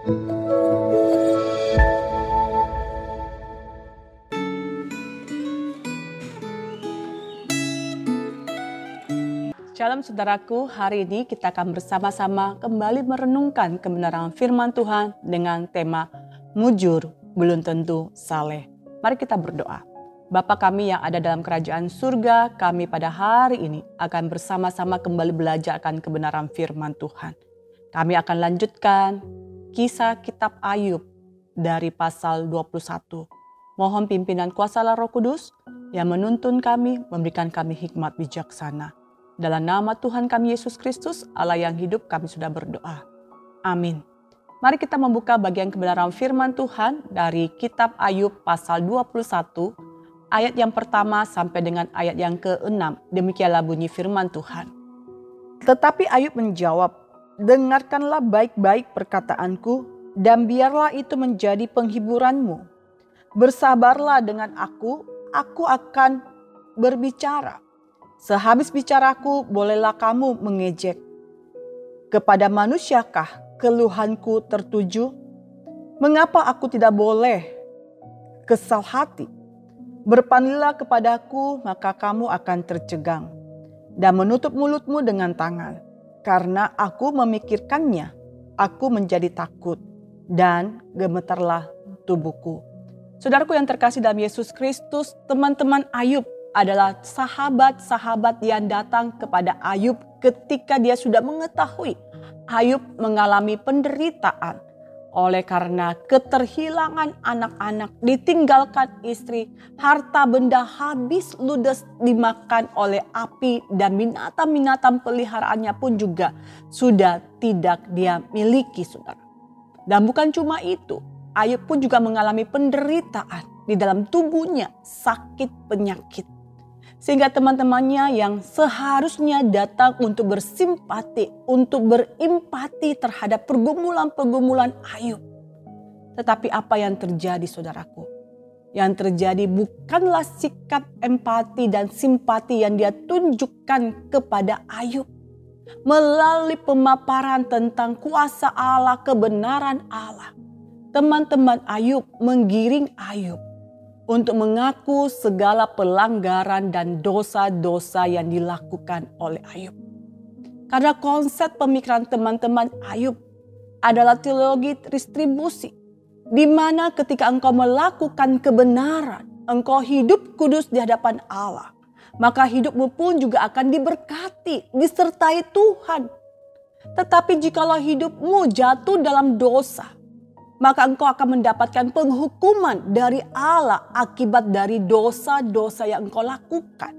Shalom saudaraku, hari ini kita akan bersama-sama kembali merenungkan kebenaran firman Tuhan dengan tema Mujur belum tentu saleh. Mari kita berdoa. Bapa kami yang ada dalam kerajaan surga, kami pada hari ini akan bersama-sama kembali belajar akan kebenaran firman Tuhan. Kami akan lanjutkan kisah kitab Ayub dari pasal 21. Mohon pimpinan kuasa Roh Kudus yang menuntun kami, memberikan kami hikmat bijaksana. Dalam nama Tuhan kami Yesus Kristus, Allah yang hidup, kami sudah berdoa. Amin. Mari kita membuka bagian kebenaran firman Tuhan dari kitab Ayub pasal 21 ayat yang pertama sampai dengan ayat yang ke-6. Demikianlah bunyi firman Tuhan. Tetapi Ayub menjawab, dengarkanlah baik-baik perkataanku dan biarlah itu menjadi penghiburanmu. Bersabarlah dengan aku, aku akan berbicara Sehabis bicaraku, bolehlah kamu mengejek. Kepada manusiakah keluhanku tertuju? Mengapa aku tidak boleh kesal hati? Berpanilah kepadaku, maka kamu akan tercegang. Dan menutup mulutmu dengan tangan. Karena aku memikirkannya, aku menjadi takut. Dan gemetarlah tubuhku. Saudaraku yang terkasih dalam Yesus Kristus, teman-teman Ayub adalah sahabat-sahabat yang datang kepada Ayub ketika dia sudah mengetahui Ayub mengalami penderitaan oleh karena keterhilangan anak-anak, ditinggalkan istri, harta benda habis ludes dimakan oleh api dan binatang-binatang peliharaannya pun juga sudah tidak dia miliki saudara. Dan bukan cuma itu, Ayub pun juga mengalami penderitaan di dalam tubuhnya, sakit penyakit sehingga teman-temannya yang seharusnya datang untuk bersimpati, untuk berempati terhadap pergumulan-pergumulan Ayub. Tetapi apa yang terjadi saudaraku? Yang terjadi bukanlah sikap empati dan simpati yang dia tunjukkan kepada Ayub. Melalui pemaparan tentang kuasa Allah, kebenaran Allah. Teman-teman Ayub menggiring Ayub untuk mengaku segala pelanggaran dan dosa-dosa yang dilakukan oleh Ayub. Karena konsep pemikiran teman-teman Ayub adalah teologi distribusi, di mana ketika engkau melakukan kebenaran, engkau hidup kudus di hadapan Allah, maka hidupmu pun juga akan diberkati, disertai Tuhan. Tetapi jikalau hidupmu jatuh dalam dosa, maka engkau akan mendapatkan penghukuman dari Allah akibat dari dosa-dosa yang engkau lakukan.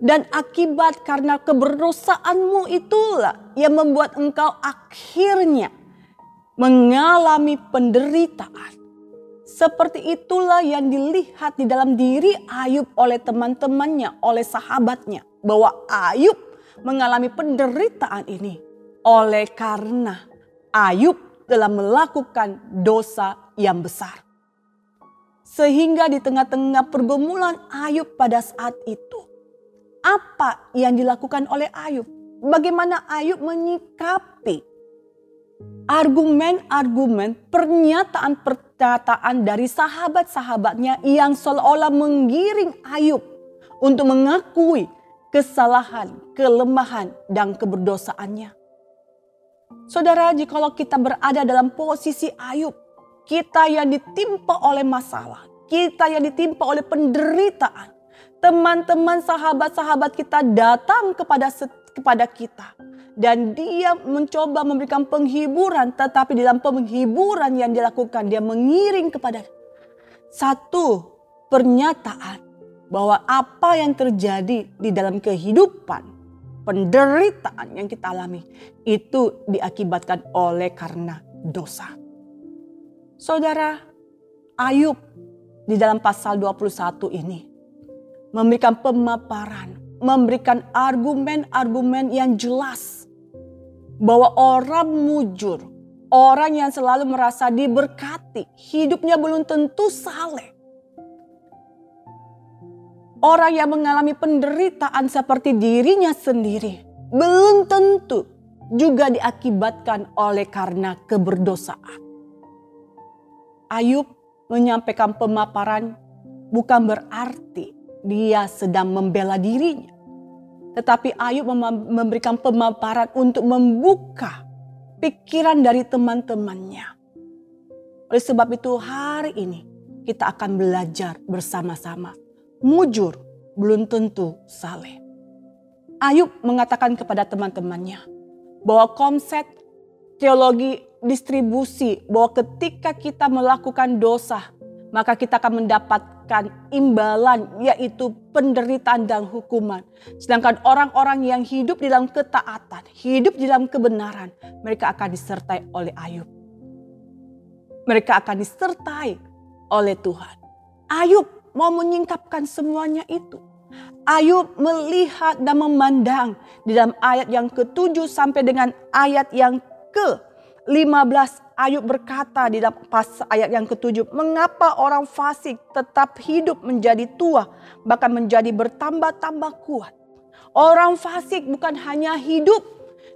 Dan akibat karena keberdosaanmu itulah yang membuat engkau akhirnya mengalami penderitaan. Seperti itulah yang dilihat di dalam diri Ayub oleh teman-temannya, oleh sahabatnya. Bahwa Ayub mengalami penderitaan ini oleh karena Ayub dalam melakukan dosa yang besar. Sehingga di tengah-tengah pergumulan Ayub pada saat itu, apa yang dilakukan oleh Ayub? Bagaimana Ayub menyikapi argumen-argumen, pernyataan-pernyataan dari sahabat-sahabatnya yang seolah-olah menggiring Ayub untuk mengakui kesalahan, kelemahan, dan keberdosaannya. Saudara, jikalau kita berada dalam posisi Ayub, kita yang ditimpa oleh masalah, kita yang ditimpa oleh penderitaan, teman-teman sahabat-sahabat kita datang kepada kepada kita. Dan dia mencoba memberikan penghiburan tetapi dalam penghiburan yang dilakukan dia mengiring kepada satu pernyataan bahwa apa yang terjadi di dalam kehidupan penderitaan yang kita alami itu diakibatkan oleh karena dosa. Saudara, Ayub di dalam pasal 21 ini memberikan pemaparan, memberikan argumen-argumen yang jelas bahwa orang mujur, orang yang selalu merasa diberkati, hidupnya belum tentu saleh Orang yang mengalami penderitaan seperti dirinya sendiri belum tentu juga diakibatkan oleh karena keberdosaan. Ayub menyampaikan pemaparan bukan berarti dia sedang membela dirinya. Tetapi Ayub memberikan pemaparan untuk membuka pikiran dari teman-temannya. Oleh sebab itu hari ini kita akan belajar bersama-sama. Mujur belum tentu saleh. Ayub mengatakan kepada teman-temannya bahwa konsep teologi distribusi bahwa ketika kita melakukan dosa maka kita akan mendapatkan imbalan yaitu penderitaan dan hukuman. Sedangkan orang-orang yang hidup di dalam ketaatan, hidup di dalam kebenaran, mereka akan disertai oleh Ayub. Mereka akan disertai oleh Tuhan. Ayub mau menyingkapkan semuanya itu. Ayub melihat dan memandang di dalam ayat yang ketujuh sampai dengan ayat yang ke-15 Ayub berkata di dalam pas ayat yang ketujuh, mengapa orang fasik tetap hidup menjadi tua, bahkan menjadi bertambah-tambah kuat. Orang fasik bukan hanya hidup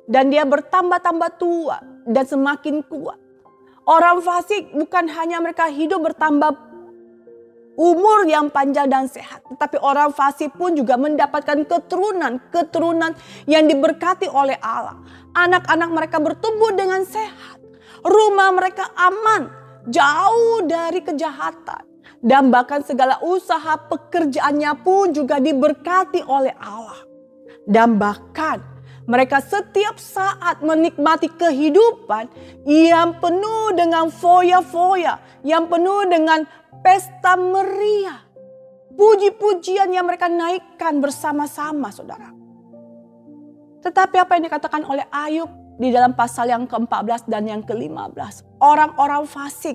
dan dia bertambah-tambah tua dan semakin kuat. Orang fasik bukan hanya mereka hidup bertambah umur yang panjang dan sehat. Tetapi orang fasik pun juga mendapatkan keturunan, keturunan yang diberkati oleh Allah. Anak-anak mereka bertumbuh dengan sehat rumah mereka aman, jauh dari kejahatan. Dan bahkan segala usaha pekerjaannya pun juga diberkati oleh Allah. Dan bahkan mereka setiap saat menikmati kehidupan yang penuh dengan foya-foya, yang penuh dengan pesta meriah. Puji-pujian yang mereka naikkan bersama-sama saudara. Tetapi apa yang dikatakan oleh Ayub di dalam pasal yang ke-14 dan yang ke-15. Orang-orang fasik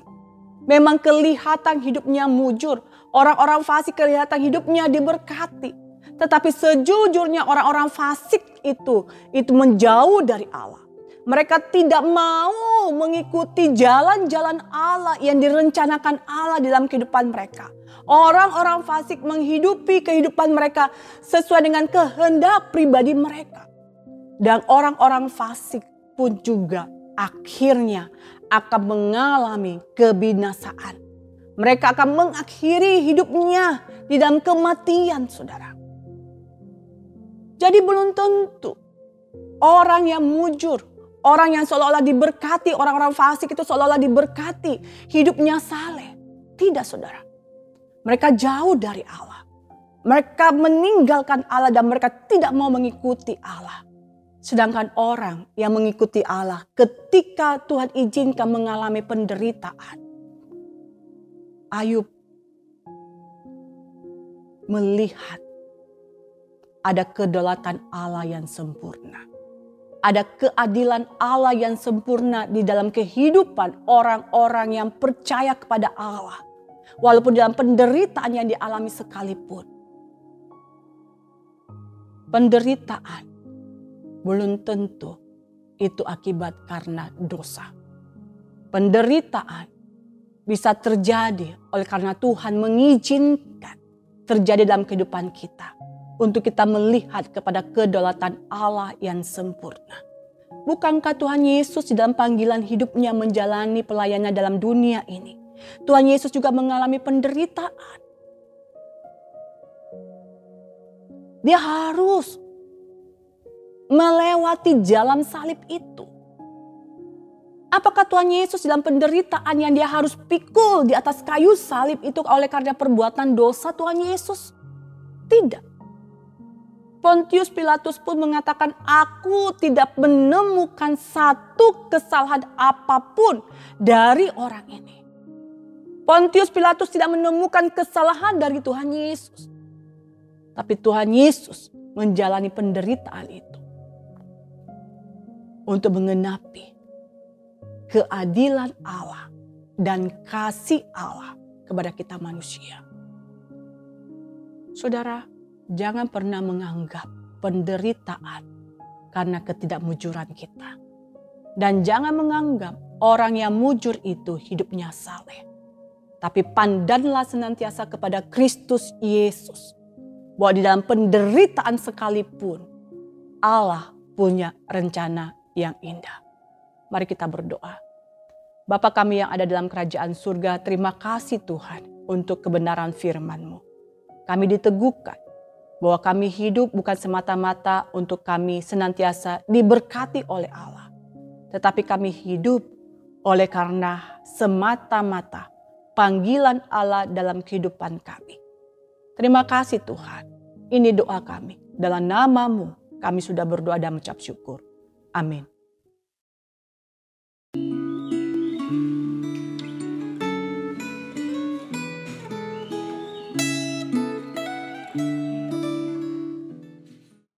memang kelihatan hidupnya mujur. Orang-orang fasik kelihatan hidupnya diberkati. Tetapi sejujurnya orang-orang fasik itu itu menjauh dari Allah. Mereka tidak mau mengikuti jalan-jalan Allah yang direncanakan Allah dalam kehidupan mereka. Orang-orang fasik menghidupi kehidupan mereka sesuai dengan kehendak pribadi mereka. Dan orang-orang fasik pun juga akhirnya akan mengalami kebinasaan. Mereka akan mengakhiri hidupnya di dalam kematian saudara. Jadi belum tentu orang yang mujur, orang yang seolah-olah diberkati, orang-orang fasik itu seolah-olah diberkati, hidupnya saleh. Tidak saudara. Mereka jauh dari Allah. Mereka meninggalkan Allah dan mereka tidak mau mengikuti Allah. Sedangkan orang yang mengikuti Allah ketika Tuhan izinkan mengalami penderitaan. Ayub melihat ada kedolatan Allah yang sempurna. Ada keadilan Allah yang sempurna di dalam kehidupan orang-orang yang percaya kepada Allah. Walaupun dalam penderitaan yang dialami sekalipun. Penderitaan belum tentu itu akibat karena dosa. Penderitaan bisa terjadi oleh karena Tuhan mengizinkan terjadi dalam kehidupan kita. Untuk kita melihat kepada kedaulatan Allah yang sempurna. Bukankah Tuhan Yesus di dalam panggilan hidupnya menjalani pelayanannya dalam dunia ini. Tuhan Yesus juga mengalami penderitaan. Dia harus melewati jalan salib itu. Apakah Tuhan Yesus dalam penderitaan yang dia harus pikul di atas kayu salib itu oleh karena perbuatan dosa Tuhan Yesus? Tidak. Pontius Pilatus pun mengatakan, "Aku tidak menemukan satu kesalahan apa pun dari orang ini." Pontius Pilatus tidak menemukan kesalahan dari Tuhan Yesus, tapi Tuhan Yesus menjalani penderitaan itu untuk mengenapi keadilan Allah dan kasih Allah kepada kita manusia. Saudara, jangan pernah menganggap penderitaan karena ketidakmujuran kita. Dan jangan menganggap orang yang mujur itu hidupnya saleh. Tapi pandanglah senantiasa kepada Kristus Yesus. Bahwa di dalam penderitaan sekalipun Allah punya rencana yang indah. Mari kita berdoa. Bapa kami yang ada dalam kerajaan surga, terima kasih Tuhan untuk kebenaran firman-Mu. Kami diteguhkan bahwa kami hidup bukan semata-mata untuk kami senantiasa diberkati oleh Allah. Tetapi kami hidup oleh karena semata-mata panggilan Allah dalam kehidupan kami. Terima kasih Tuhan. Ini doa kami. Dalam namamu kami sudah berdoa dan mengucap syukur. Amin.